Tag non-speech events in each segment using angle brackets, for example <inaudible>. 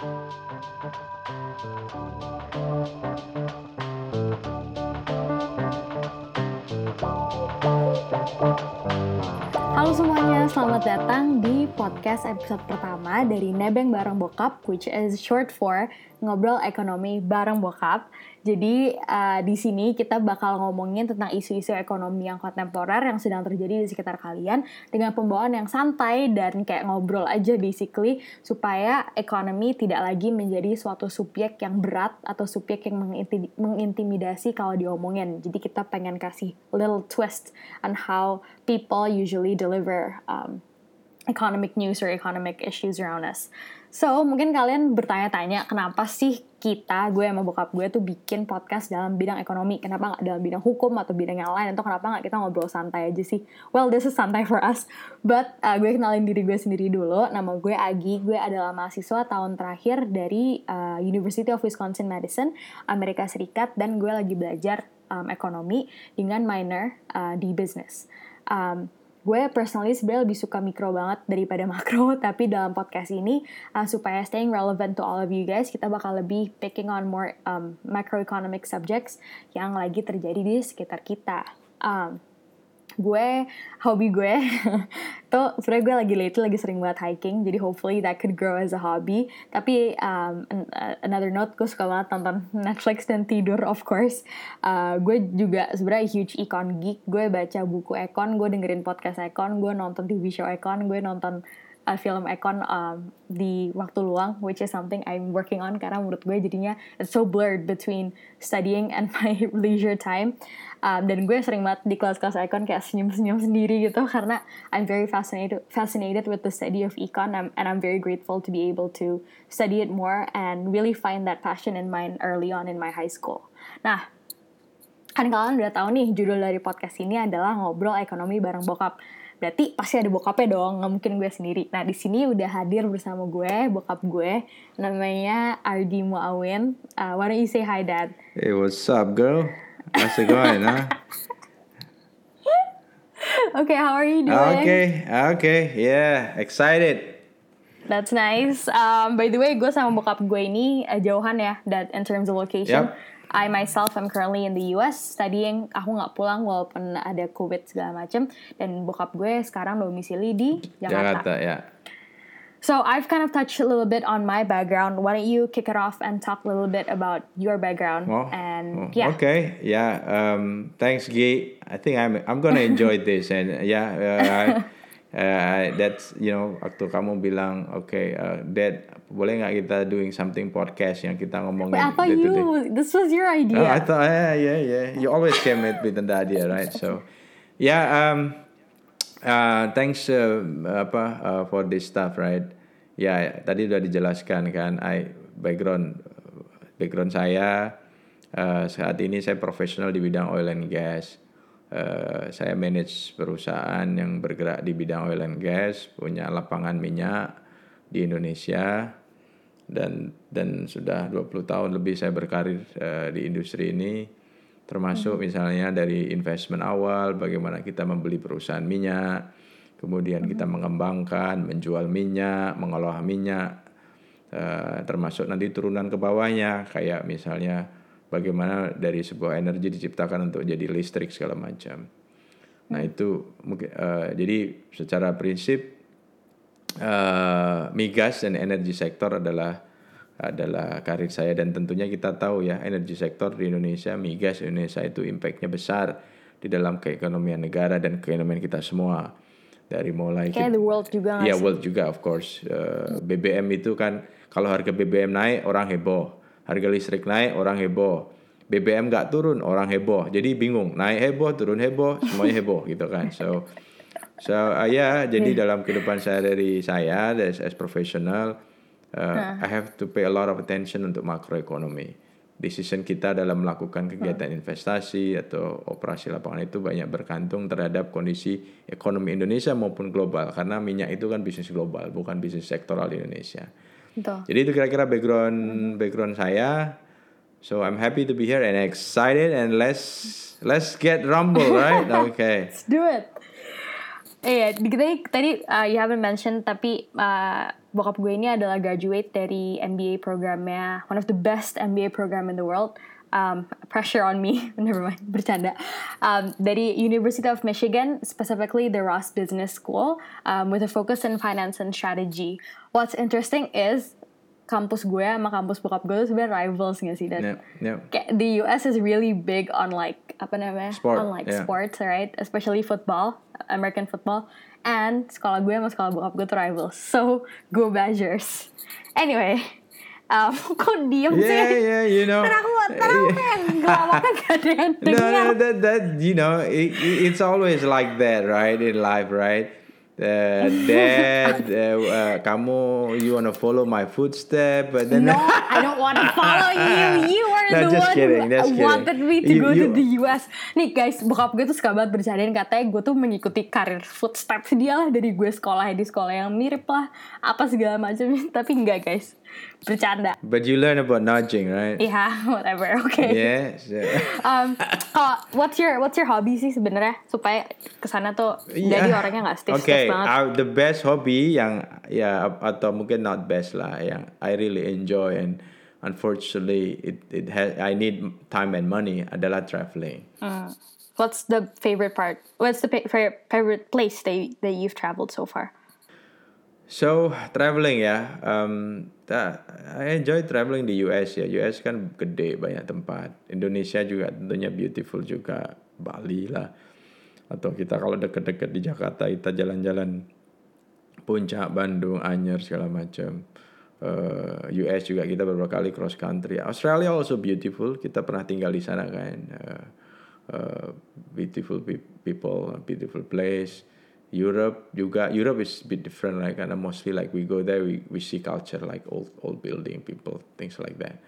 Halo semuanya, selamat datang di podcast episode pertama dari Nebeng Bareng Bokap, which is short for Ngobrol Ekonomi Bareng Bokap. Jadi uh, di sini kita bakal ngomongin tentang isu-isu ekonomi yang kontemporer yang sedang terjadi di sekitar kalian dengan pembawaan yang santai dan kayak ngobrol aja basically supaya ekonomi tidak lagi menjadi suatu subjek yang berat atau subjek yang mengintimidasi kalau diomongin. Jadi kita pengen kasih little twist on how people usually deliver um, economic news or economic issues around us. So, mungkin kalian bertanya-tanya kenapa sih kita, gue sama bokap gue tuh bikin podcast dalam bidang ekonomi. Kenapa nggak dalam bidang hukum atau bidang yang lain? Atau kenapa nggak kita ngobrol santai aja sih? Well, this is santai for us. But uh, gue kenalin diri gue sendiri dulu. Nama gue Agi. Gue adalah mahasiswa tahun terakhir dari uh, University of Wisconsin-Madison, Amerika Serikat. Dan gue lagi belajar um, ekonomi dengan minor uh, di business. Um, gue personally sebenarnya lebih suka mikro banget daripada <laughs> makro tapi dalam podcast ini uh, supaya staying relevant to all of you guys kita bakal lebih picking on more um, macroeconomic subjects yang lagi terjadi di sekitar kita. Um, gue hobi gue <laughs> tuh sebenarnya gue lagi lately lagi sering buat hiking jadi hopefully that could grow as a hobby. Tapi um, uh, another note gue suka banget nonton Netflix dan tidur of course. Uh, gue juga sebenarnya huge econ geek gue baca buku ekon gue dengerin podcast ekon gue nonton TV show ekon gue nonton uh, film ekon um, di waktu luang which is something I'm working on karena menurut gue jadinya it's so blurred between studying and <laughs> my leisure time um, dan gue sering banget di kelas-kelas econ kayak senyum-senyum sendiri gitu karena I'm very fascinated fascinated with the study of econ and, and I'm very grateful to be able to study it more and really find that passion in mind early on in my high school. Nah, kan kalian udah tahu nih judul dari podcast ini adalah ngobrol ekonomi bareng bokap. Berarti pasti ada bokapnya dong, nggak mungkin gue sendiri. Nah di sini udah hadir bersama gue, bokap gue, namanya Ardi Muawin. Uh, why don't you say hi, Dad? Hey, what's up, girl? How's it going, huh? <laughs> okay, how are you doing? Okay, okay, yeah, excited. That's nice. Um, by the way, gue sama bokap gue ini uh, jauhan ya, that in terms of location. Yep. I myself am currently in the US studying. Aku nggak pulang walaupun ada COVID segala macem. Dan bokap gue sekarang domisili di Jakarta. Jakarta, ya. So I've kind of touched a little bit on my background. Why don't you kick it off and talk a little bit about your background? Oh, and oh, yeah. Okay, yeah. Um, thanks, Guy. I think I'm I'm gonna enjoy this, and yeah, uh, uh, that's you know waktu kamu bilang, okay, uh, Dad, boleh nggak kita doing something podcast yang kita ngomongin? Wait, I thought day? you, this was your idea. Oh, I thought, yeah, yeah, yeah. You always came with with the idea, right? So, yeah. Um, uh, thanks uh, apa uh, for this stuff, right? Ya, tadi udah dijelaskan kan. I background background saya uh, saat ini saya profesional di bidang oil and gas. Uh, saya manage perusahaan yang bergerak di bidang oil and gas, punya lapangan minyak di Indonesia dan dan sudah 20 tahun lebih saya berkarir uh, di industri ini. Termasuk misalnya dari investment awal bagaimana kita membeli perusahaan minyak kemudian kita mengembangkan menjual minyak mengolah minyak uh, termasuk nanti turunan ke bawahnya kayak misalnya bagaimana dari sebuah energi diciptakan untuk jadi listrik segala macam. Nah itu mungkin uh, jadi secara prinsip uh, migas dan energi sektor adalah adalah karir saya dan tentunya kita tahu ya energi sektor di Indonesia migas Indonesia itu impactnya besar di dalam keekonomian negara dan keekonomian kita semua. Dari mulai Kayak the world juga Iya sih? world juga of course. Uh, BBM itu kan kalau harga BBM naik orang heboh harga listrik naik orang heboh. BBM nggak turun orang heboh. Jadi bingung naik heboh turun heboh semuanya heboh gitu kan. So so uh, ya jadi dalam kehidupan saya dari saya as, as professional uh, I have to pay a lot of attention untuk makroekonomi. Decision kita dalam melakukan kegiatan investasi atau operasi lapangan itu banyak bergantung terhadap kondisi ekonomi Indonesia maupun global. Karena minyak itu kan bisnis global bukan bisnis sektoral Indonesia. Betul. Jadi itu kira-kira background background saya. So I'm happy to be here and excited and let's let's get rumble right? <laughs> Okay. Let's do it. Iya, di- tadi tadi uh, you haven't mentioned tapi uh, bokap gue ini adalah graduate dari MBA programnya one of the best MBA program in the world. Um, pressure on me, <laughs> never mind, bercanda. Um, dari University of Michigan, specifically the Ross Business School, um, with a focus in finance and strategy. What's interesting is kampus gue sama kampus bokap gue tuh sebenarnya rivals gak sih? Dan Yep, yep. kayak the US is really big on like apa namanya Sport, on like yeah. sports right especially football American football and sekolah gue sama sekolah bokap gue tuh rivals so go Badgers anyway um, <laughs> kok diem Yeah, sih yeah, you know. Ntar aku <laughs> kan gak ada yang no, denger no, that that you know, it, it- it's always like that, right? In life, right? Uh, <laughs> dad, uh, uh, kamu, you wanna follow my footstep, but then No, I don't want to follow you. You are No, the just one kidding, who just kidding. wanted me to You- go to you- the US. Nih guys, bokap gue tuh suka banget bercandain katanya gue tuh mengikuti karir footsteps dia lah dari gue sekolah di sekolah yang mirip lah apa segala macam. Tapi enggak guys, bercanda. but you learn about nudging, right? Iya, <laughs> whatever. Oke. Yeah. so- Um, kalau what's your what's your hobby sih sebenarnya supaya ke sana tuh jadi Yeah. orangnya nggak stiff Okay, banget. uh, the best hobby yang ya atau mungkin not best lah yang I really enjoy and unfortunately it it has I need time and money adalah traveling. What's the favorite part? What's the favorite favorite place that that you've traveled so far? So traveling ya, um, I enjoy traveling di US ya. US kan gede banyak tempat. Indonesia juga tentunya beautiful juga. Bali lah. Atau kita kalau deket-deket di Jakarta kita jalan-jalan Puncak, Bandung, Anyer segala macam. Uh, US juga kita beberapa kali cross country. Australia also beautiful. Kita pernah tinggal di sana kan. Uh, uh, beautiful pe- people, beautiful place. Europe you got Europe is a bit different like karena mostly like we go there we, we see culture like old old building people things like that.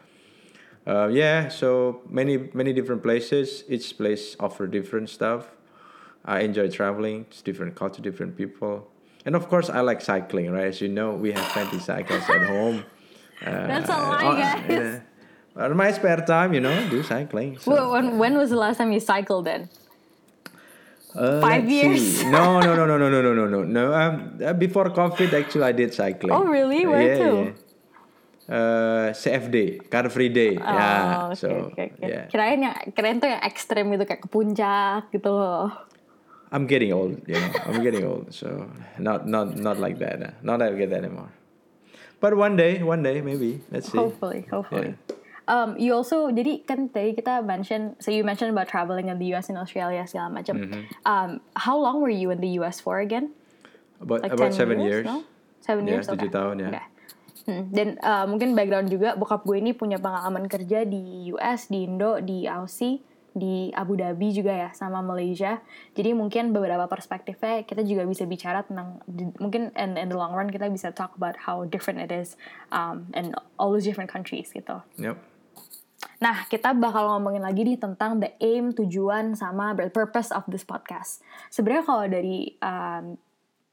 Uh, yeah, so many many different places. Each place offer different stuff. I enjoy traveling. It's different culture, different people, and of course I like cycling. Right, as you know, we have plenty cycles at home. <laughs> Uh, That's a lie, guys. On my spare time, you know, do cycling. So. Wh- When, when was the last time you cycled then? Uh, Five years? No, no, no, no, no, no, no, no, no. No. Um, uh, before COVID, actually, I did cycling. Oh, really? Where yeah, to? Yeah. Uh, CFD, Car Free Day. Oh, yeah. oke, So, oke, oke. yeah. Kirain yang kirain tuh yang ekstrem itu kayak ke puncak gitu loh. I'm getting old, you know. I'm getting old, so not not not like that. uh, Not like that anymore. But one day, one day, maybe. Let's see. Hopefully, hopefully. Um, you also jadi kan tadi kita mention, so you mentioned about traveling in the US and Australia segala macam. Mm-hmm. Um, how long were you in the US for again? About Like about 10 seven years. No? Seven Yeah, years. tujuh okay. tahun, ya. Okay. Hmm, Dan uh, mungkin background juga bokap gue ini punya pengalaman kerja di US, di Indo, di Aussie, di Abu Dhabi juga ya, sama Malaysia. Jadi mungkin beberapa perspektifnya kita juga bisa bicara tentang mungkin in, in the long run kita bisa talk about how different it is um, in all those different countries gitu. Yep. Nah, kita bakal ngomongin lagi nih tentang the aim, tujuan, sama purpose of this podcast. Sebenarnya kalau dari um,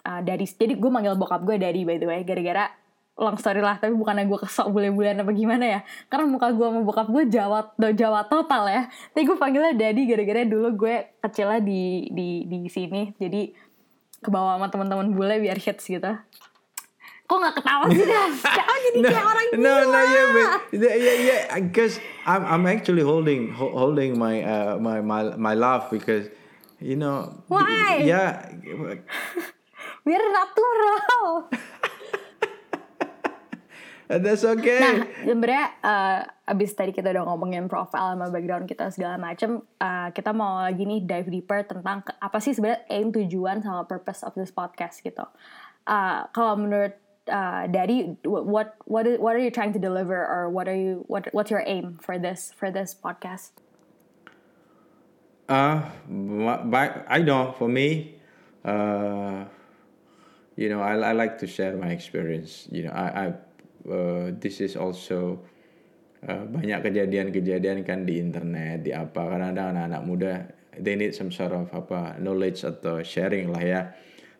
uh, dari jadi gue manggil bokap gue dari by the way, gara-gara long story lah, tapi bukannya gue kesok bule-bulean apa gimana ya. Karena muka gue sama bokap gue Jawa Jawa total ya. Tapi gue panggilnya daddy gara-gara dulu gue kecilnya di di di sini. Jadi kebawa sama teman-teman bule biar hits gitu. Kok nggak ketawa sih, Das? <laughs> Kok jadi kayak orang no, gila? no, yeah, but yeah, yeah, yeah, because I'm I'm actually holding ho- holding my uh my my my laugh because you know Why? yeah <laughs> Biar natural. <laughs> that's okay Nah, sebenarnya uh, abis tadi kita udah ngomongin profile sama background kita segala macem, uh, kita mau lagi nih dive deeper tentang ke- apa sih sebenarnya aim, tujuan, sama purpose of this podcast gitu. Uh, kalau menurut uh, Daddy, what what what are you trying to deliver or what are you what what's your aim for this for this podcast? Uh, by, I know for me, uh, you know, I, I like to share my experience. You know, I, I uh, this is also uh, banyak kejadian-kejadian kan di internet, di apa. Karena ada anak-anak muda, they need some sort of apa knowledge atau sharing lah ya.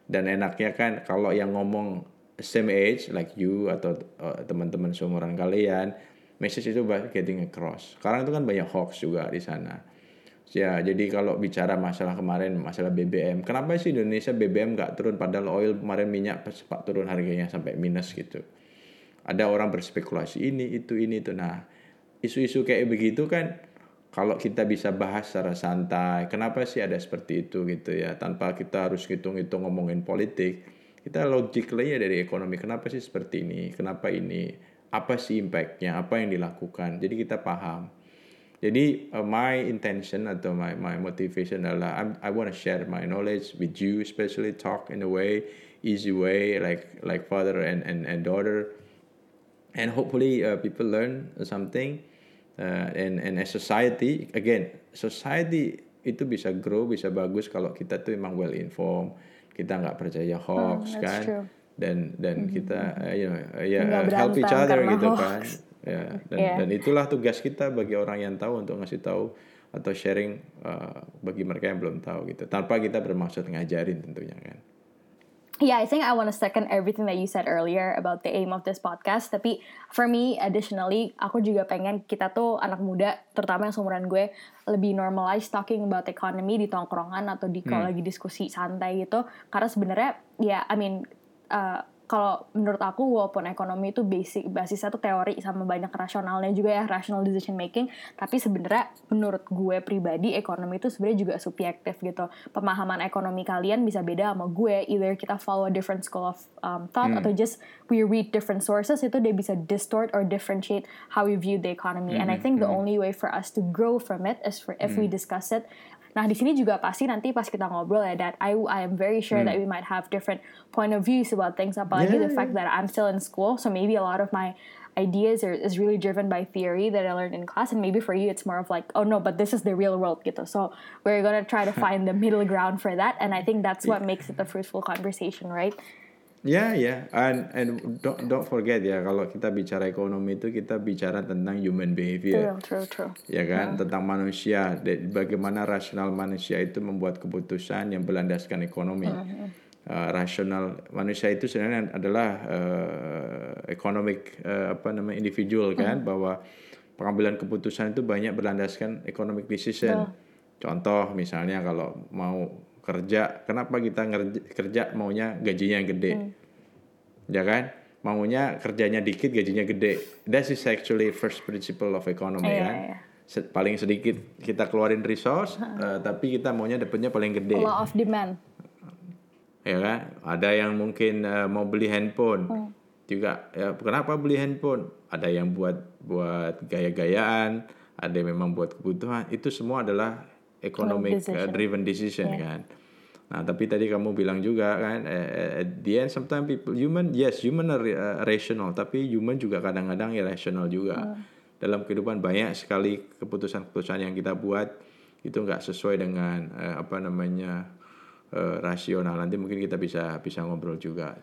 Dan enaknya kan kalau yang ngomong same age like you atau uh, teman-teman seumuran kalian, message itu getting across. Sekarang itu kan banyak hoax juga di sana. Ya, jadi kalau bicara masalah kemarin masalah BBM, kenapa sih Indonesia BBM nggak turun padahal oil kemarin minyak sempat turun harganya sampai minus gitu. Ada orang berspekulasi ini itu ini itu. Nah, isu-isu kayak begitu kan kalau kita bisa bahas secara santai, kenapa sih ada seperti itu gitu ya, tanpa kita harus hitung-hitung ngomongin politik, kita logically ya dari ekonomi, kenapa sih seperti ini, kenapa ini, apa sih impactnya, apa yang dilakukan, jadi kita paham. Jadi uh, my intention atau my my motivation adalah I'm, I want to share my knowledge with you, especially talk in a way easy way like like father and and, and daughter, and hopefully uh, people learn something. Uh, and and as society again society itu bisa grow bisa bagus kalau kita tuh emang well informed kita nggak percaya hoax Hmm, kan true. dan dan kita uh, you know uh, ya uh, help each other gitu hoax. kan ya dan Yeah. dan itulah tugas kita bagi orang yang tahu untuk ngasih tahu atau sharing uh, bagi mereka yang belum tahu gitu tanpa kita bermaksud ngajarin tentunya kan Yeah, I think I want to second everything that you said earlier about the aim of this podcast. Tapi for me, additionally, aku juga pengen kita tuh anak muda, terutama yang seumuran gue, lebih normalize talking about economy di tongkrongan atau di kalau lagi diskusi santai gitu. Karena sebenarnya, ya, I mean, uh, kalau menurut aku walaupun ekonomi itu basic basisnya tuh teori sama banyak rasionalnya juga ya rational decision making tapi sebenarnya menurut gue pribadi ekonomi itu sebenarnya juga subjektif gitu. Pemahaman ekonomi kalian bisa beda sama gue. Either kita follow a different school of um, thought atau just we read different sources itu dia bisa distort or differentiate how we view the economy. And I think the only way for us to grow from it is for if we discuss it Nah di sini juga pasti nanti pas kita ngobrol ya that I I am very sure that we might have different point of views about things. Apalagi Yeah, the fact that I'm still in school, so maybe a lot of my ideas are, is really driven by theory that I learned in class, and maybe for you it's more of like, oh no, but this is the real world gitu. So we're gonna try to <laughs> find the middle ground for that, and I think that's what makes it a fruitful conversation, right? Ya ya, and and don't don't forget ya kalau kita bicara ekonomi itu kita bicara tentang human behavior. True, true, true. ya kan? Tentang manusia. Bagaimana rasional manusia itu membuat keputusan yang berlandaskan ekonomi. Uh, rasional manusia itu sebenarnya adalah uh, economic uh, apa namanya individual kan? Bahwa pengambilan keputusan itu banyak berlandaskan economic decision. Contoh misalnya kalau mau kerja kenapa kita ngerja- kerja maunya gajinya yang gede? Ya kan? Maunya kerjanya dikit gajinya gede. That is actually first principle of economy Iya, kan? iya. Se- paling sedikit kita keluarin resource eh, tapi kita maunya dapatnya paling gede. Law of demand. ya kan? Ada yang mungkin eh, mau beli handphone. Hmm. juga ya kenapa beli handphone? Ada yang buat buat gaya-gayaan ada yang memang buat kebutuhan. Itu semua adalah economic decision. eh, driven decision kan nah tapi tadi kamu bilang juga kan eh, eh, at the end sometimes people human yes human are eh, rational tapi human juga kadang-kadang irrational juga. Dalam kehidupan banyak sekali keputusan-keputusan yang kita buat itu nggak sesuai dengan eh, apa namanya eh, rasional. Nanti mungkin kita bisa bisa ngobrol juga.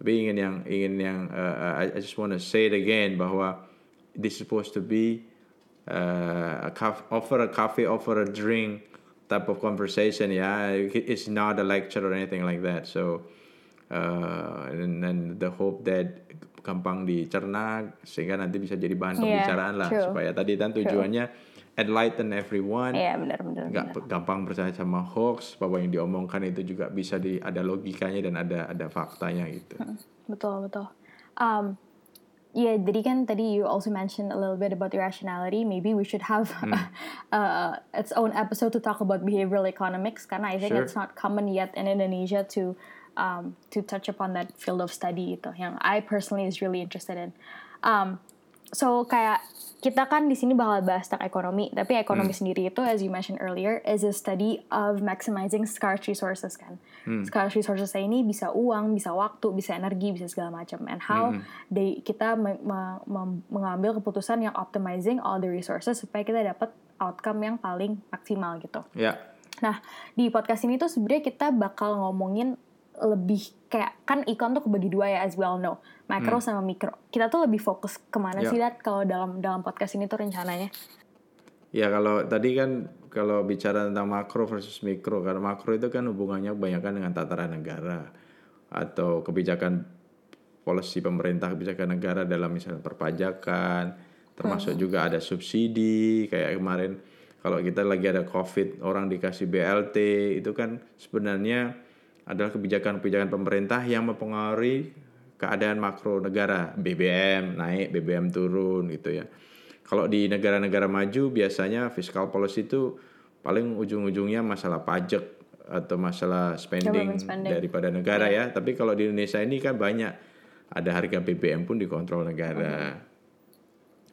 Tapi ingin yang ingin yang eh, I, I just want to say it again bahwa this is supposed to be uh, a caf- offer a coffee offer a drink type of conversation ya it's not a lecture or anything like that so uh, and, and the hope that gampang dicerna sehingga nanti bisa jadi bahan Yeah, pembicaraan lah true. supaya tadi kan tujuannya enlighten everyone Iya benar-benar. nggak pe- gampang percaya sama hoax bahwa yang diomongkan itu juga bisa di ada logikanya dan ada ada faktanya gitu Betul, betul. Um, yeah, jadi kan tadi you also mentioned a little bit about irrationality. Maybe we should have <laughs> uh, its own episode to talk about behavioral economics karena I think Sure. it's not common yet in Indonesia to um, to touch upon that field of study itu yang I personally is really interested in. Um, so kayak kita kan di sini bakal bahas tentang ekonomi, tapi ekonomi sendiri itu, as you mentioned earlier, is a study of maximizing scarce resources kan. Scarce resources ini bisa uang, bisa waktu, bisa energi, bisa segala macam. And how they, kita me- me- mem- mengambil keputusan yang optimizing all the resources supaya kita dapat outcome yang paling maksimal gitu. ya Nah, di podcast ini tuh sebenarnya kita bakal ngomongin lebih kayak kan ikon tuh kebagi dua ya as well know makro sama mikro. Kita tuh lebih fokus ke mana Ya. sih dat kalau dalam dalam podcast ini tuh rencananya? Ya kalau tadi kan kalau bicara tentang makro versus mikro, karena makro itu kan hubungannya kebanyakan dengan tataran negara atau kebijakan polisi pemerintah kebijakan negara dalam misalnya perpajakan, termasuk juga ada subsidi kayak kemarin Kalau kita lagi ada COVID, orang dikasih BLT, itu kan sebenarnya adalah kebijakan-kebijakan pemerintah yang mempengaruhi keadaan makro negara. BBM naik, BBM turun gitu ya. Kalau di negara-negara maju biasanya fiscal policy itu paling ujung-ujungnya masalah pajak atau masalah spending, spending. daripada negara ya. Tapi kalau di Indonesia ini kan banyak ada harga BBM pun dikontrol negara.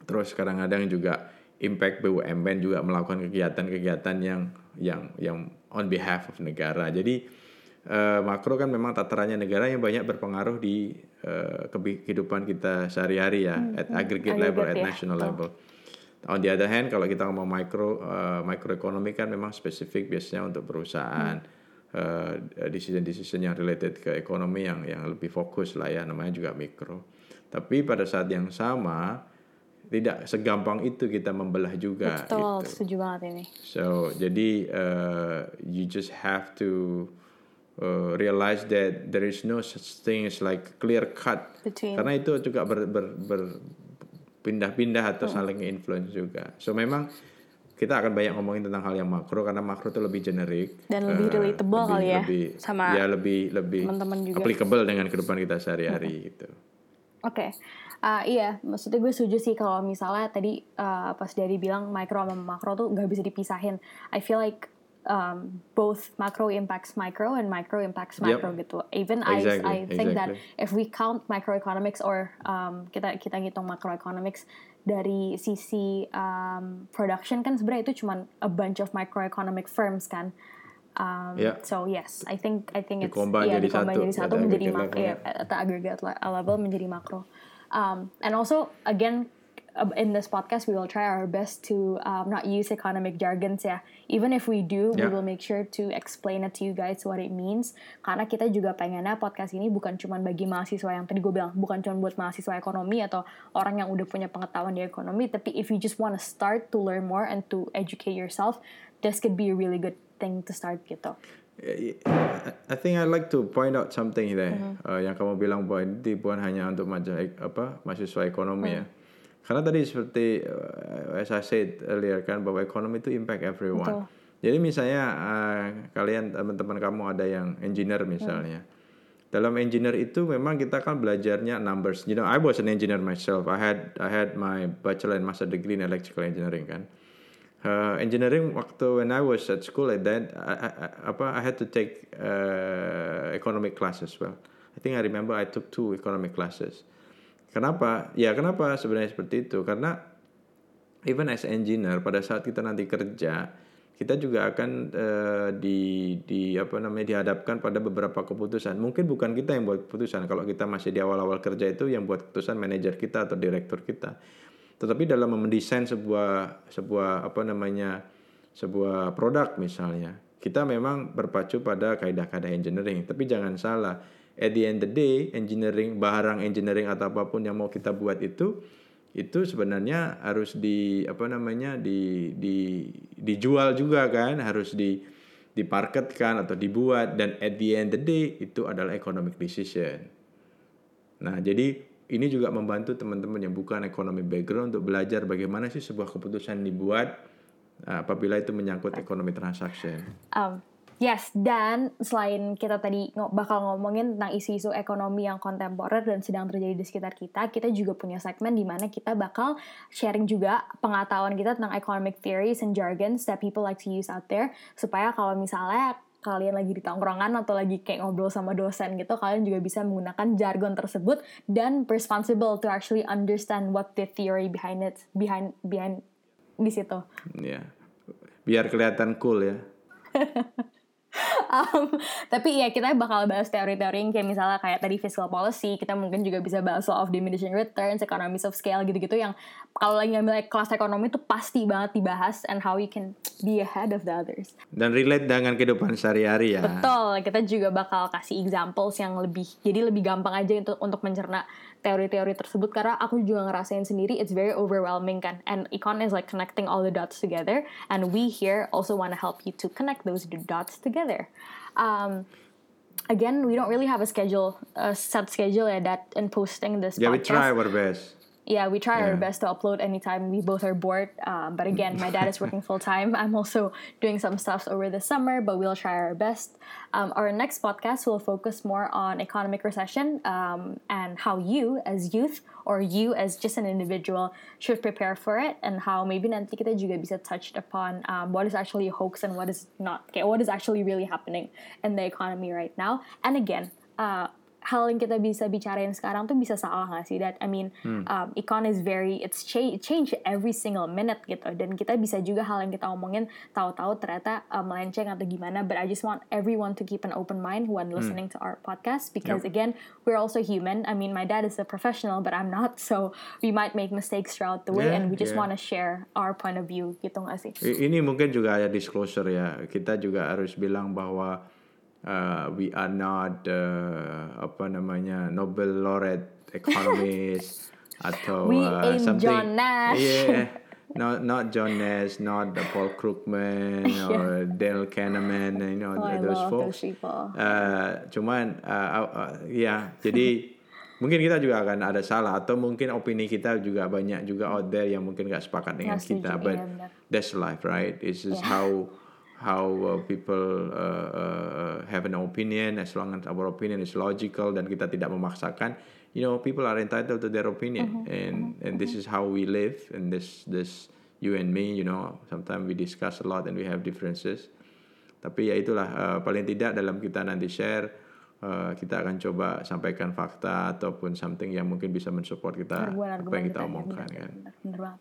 Terus kadang-kadang juga impact BUMN juga melakukan kegiatan-kegiatan yang yang yang on behalf of negara. Jadi uh, makro kan memang tatarannya negara yang banyak berpengaruh di uh, kehidupan kita sehari-hari ya, Hmm, at hmm. aggregate level, at Aggregate ya, national level. On the other hand, kalau kita ngomong micro uh, microeconomy kan memang spesifik biasanya untuk perusahaan. Uh, decision-decision yang related ke ekonomi yang yang lebih fokus lah ya namanya juga mikro. Tapi pada saat yang sama tidak segampang itu kita membelah juga Betul, gitu. setuju banget ini. So jadi uh, you just have to uh, realize that there is no such thing as like clear cut Between karena itu juga ber, ber, ber- pindah-pindah atau saling influence juga. So memang kita akan banyak ngomongin tentang hal yang makro karena makro itu lebih generik Dan lebih eh, relatable kali ya, lebih, sama ya lebih lebih teman-teman juga. applicable dengan kehidupan kita sehari-hari gitu. Oke, Ah, iya, maksudnya gue setuju sih kalau misalnya tadi ah, pas dari bilang micro sama makro tuh nggak bisa dipisahin. I feel like um, both macro impacts micro and micro impacts Yep. macro gitu. Even I Exactly, I think that exactly. if we count microeconomics or um, kita kita ngitung macroeconomics dari sisi um, production kan sebenarnya itu cuma a bunch of microeconomic firms kan. Um, Yeah. So yes, I think I think it's Dikombine yeah, jadi dikombine satu, jadi satu at menjadi aggregate mak level, ya, at the aggregate le- level menjadi makro. Um, and also again in this podcast we will try our best to um, not use economic jargons ya. Even if we do, we Yeah. will make sure to explain it to you guys what it means. Karena kita juga pengennya podcast ini bukan cuma bagi mahasiswa yang tadi gue bilang bukan cuma buat mahasiswa ekonomi atau orang yang udah punya pengetahuan di ekonomi. Tapi if you just want to start to learn more and to educate yourself, this could be a really good thing to start gitu. I think I like to point out something there. Mm-hmm. Uh, yang kamu bilang bahwa ini bukan hanya untuk maja- apa mahasiswa ekonomi ya. Karena tadi seperti uh, as I said earlier kan bahwa ekonomi itu impact everyone. Betul. Jadi misalnya uh, kalian teman-teman kamu ada yang engineer misalnya. Dalam engineer itu memang kita kan belajarnya numbers. You know, I was an engineer myself. I had I had my bachelor and master degree in electrical engineering kan. Uh, engineering waktu when I was at school like that, I, I, apa I had to take uh, economic class as well. I think I remember I took two economic classes. Kenapa? Ya kenapa sebenarnya seperti itu? Karena even as engineer pada saat kita nanti kerja kita juga akan eh, di di apa namanya dihadapkan pada beberapa keputusan mungkin bukan kita yang buat keputusan kalau kita masih di awal-awal kerja itu yang buat keputusan manajer kita atau direktur kita tetapi dalam mendesain sebuah sebuah apa namanya sebuah produk misalnya kita memang berpacu pada kaidah-kaidah engineering tapi jangan salah at the end of the day engineering barang engineering atau apa pun yang mau kita buat itu itu sebenarnya harus di apa namanya di di dijual juga kan harus di dimarketkan atau dibuat dan at the end of the day itu adalah economic decision. Nah, jadi ini juga membantu teman-teman yang bukan ekonomi background untuk belajar bagaimana sih sebuah keputusan dibuat apabila itu menyangkut ekonomi transaction. Um, yes, dan selain kita tadi bakal ngomongin tentang isu-isu ekonomi yang kontemporer dan sedang terjadi di sekitar kita, kita juga punya segmen di mana kita bakal sharing juga pengetahuan kita tentang economic theories and jargons that people like to use out there, supaya kalau misalnya kalian lagi di tongkrongan atau lagi kayak ngobrol sama dosen gitu, kalian juga bisa menggunakan jargon tersebut dan responsible to actually understand what the theory behind it, behind behind di situ. Ya. Biar kelihatan cool ya. <laughs> Um, <laughs> tapi ya kita bakal bahas teori-teori yang kayak misalnya kayak tadi fiscal policy, kita mungkin juga bisa bahas law of diminishing returns, economies of scale gitu-gitu yang kalau lagi ngambil kelas ekonomi itu pasti banget dibahas and how you can be ahead of the others. Dan relate dengan kehidupan sehari-hari ya. Betul, kita juga bakal kasih examples yang lebih jadi lebih gampang aja untuk untuk mencerna teori-teori tersebut karena aku juga ngerasain sendiri it's very overwhelming kan and econ is like connecting all the dots together and we here also want to help you to connect those dots together. Um, again, we don't really have a schedule, a set schedule ya that in posting this Yeah, we podcast. try our best. Yeah, we try our best to upload anytime we both are bored. Um, but again, my dad is <laughs> working full time. I'm also doing some stuff over the summer, but we'll try our best. Um, our next podcast will focus more on economic recession um, and how you, as youth, or you as just an individual, should prepare for it, and how maybe nanti kita juga bisa touched upon um, what is actually a hoax and what is not. Okay, what is actually really happening in the economy right now. And again, uh, hal yang kita bisa bicarain sekarang tuh bisa salah nggak sih? That I mean, um, econ is very it's cha- change every single minute gitu. Dan kita bisa juga hal yang kita omongin tahu-tahu ternyata uh, melenceng atau gimana. But I just want everyone to keep an open mind when listening to our podcast because Yep. again, we're also human. I mean, my dad is a professional, but I'm not. So we might make mistakes throughout the way, Yeah, and we just yeah. want to share our point of view gitu nggak sih? Ini mungkin juga ada disclosure ya. Kita juga harus bilang bahwa uh, we are not uh, apa namanya Nobel laureate economist <laughs> atau We uh, something. John Nash. Yeah. <laughs> Not not John Nash, not the Paul Krugman <laughs> or Dale Kahneman, you know Oh, I those folks. those people. Uh, cuman uh, uh, uh, ya jadi mungkin kita juga akan ada salah atau mungkin opini kita juga banyak juga out there yang mungkin gak sepakat dengan Nggak setuju, kita but iya, benar. that's life right it's just Yeah. how how uh, people uh, uh, have an opinion as long as our opinion is logical dan kita tidak memaksakan you know people are entitled to their opinion. Mm-hmm, and and this is how we live and this this you and me you know. Sometimes we discuss a lot and we have differences. Tapi ya itulah uh, paling tidak dalam kita nanti share uh, kita akan coba sampaikan fakta ataupun something yang mungkin bisa mensupport kita apa yang kita ya, omongkan benar, kan. benar, benar banget.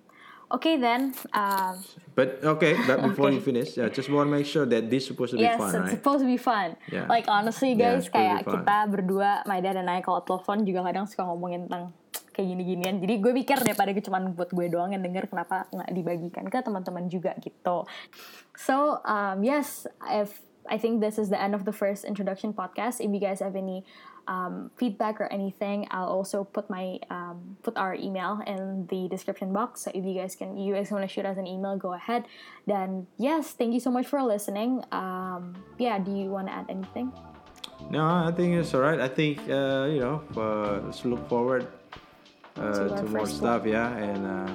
Okay then, um, But okay, but <laughs> before Okay. you finish, I just want to make sure that this supposed to be yes, fun, it's right? supposed to be fun. Yeah. Like honestly Yeah, guys, it's to kayak kita berdua, my dad and I kalau telepon juga kadang suka ngomongin tentang kayak gini-ginian. Jadi gue pikir daripada cuma buat gue doang yang denger kenapa nggak dibagikan ke teman-teman juga gitu. So um, yes, if I think this is the end of the first introduction podcast. If you guys have any um, feedback or anything, I'll also put my um, put our email in the description box. So if you guys can, you guys want to shoot us an email, go ahead. Then yes, thank you so much for listening. Um, yeah, do you want to add anything? No, I think it's all right. I think uh, you know, uh, let's look forward uh, To to more stuff, yeah, and uh,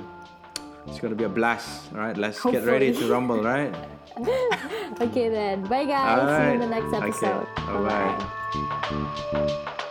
it's gonna be a blast. All right, let's get ready to rumble, right? <laughs> Okay then, bye guys. See you in the next episode. Okay. episode. Música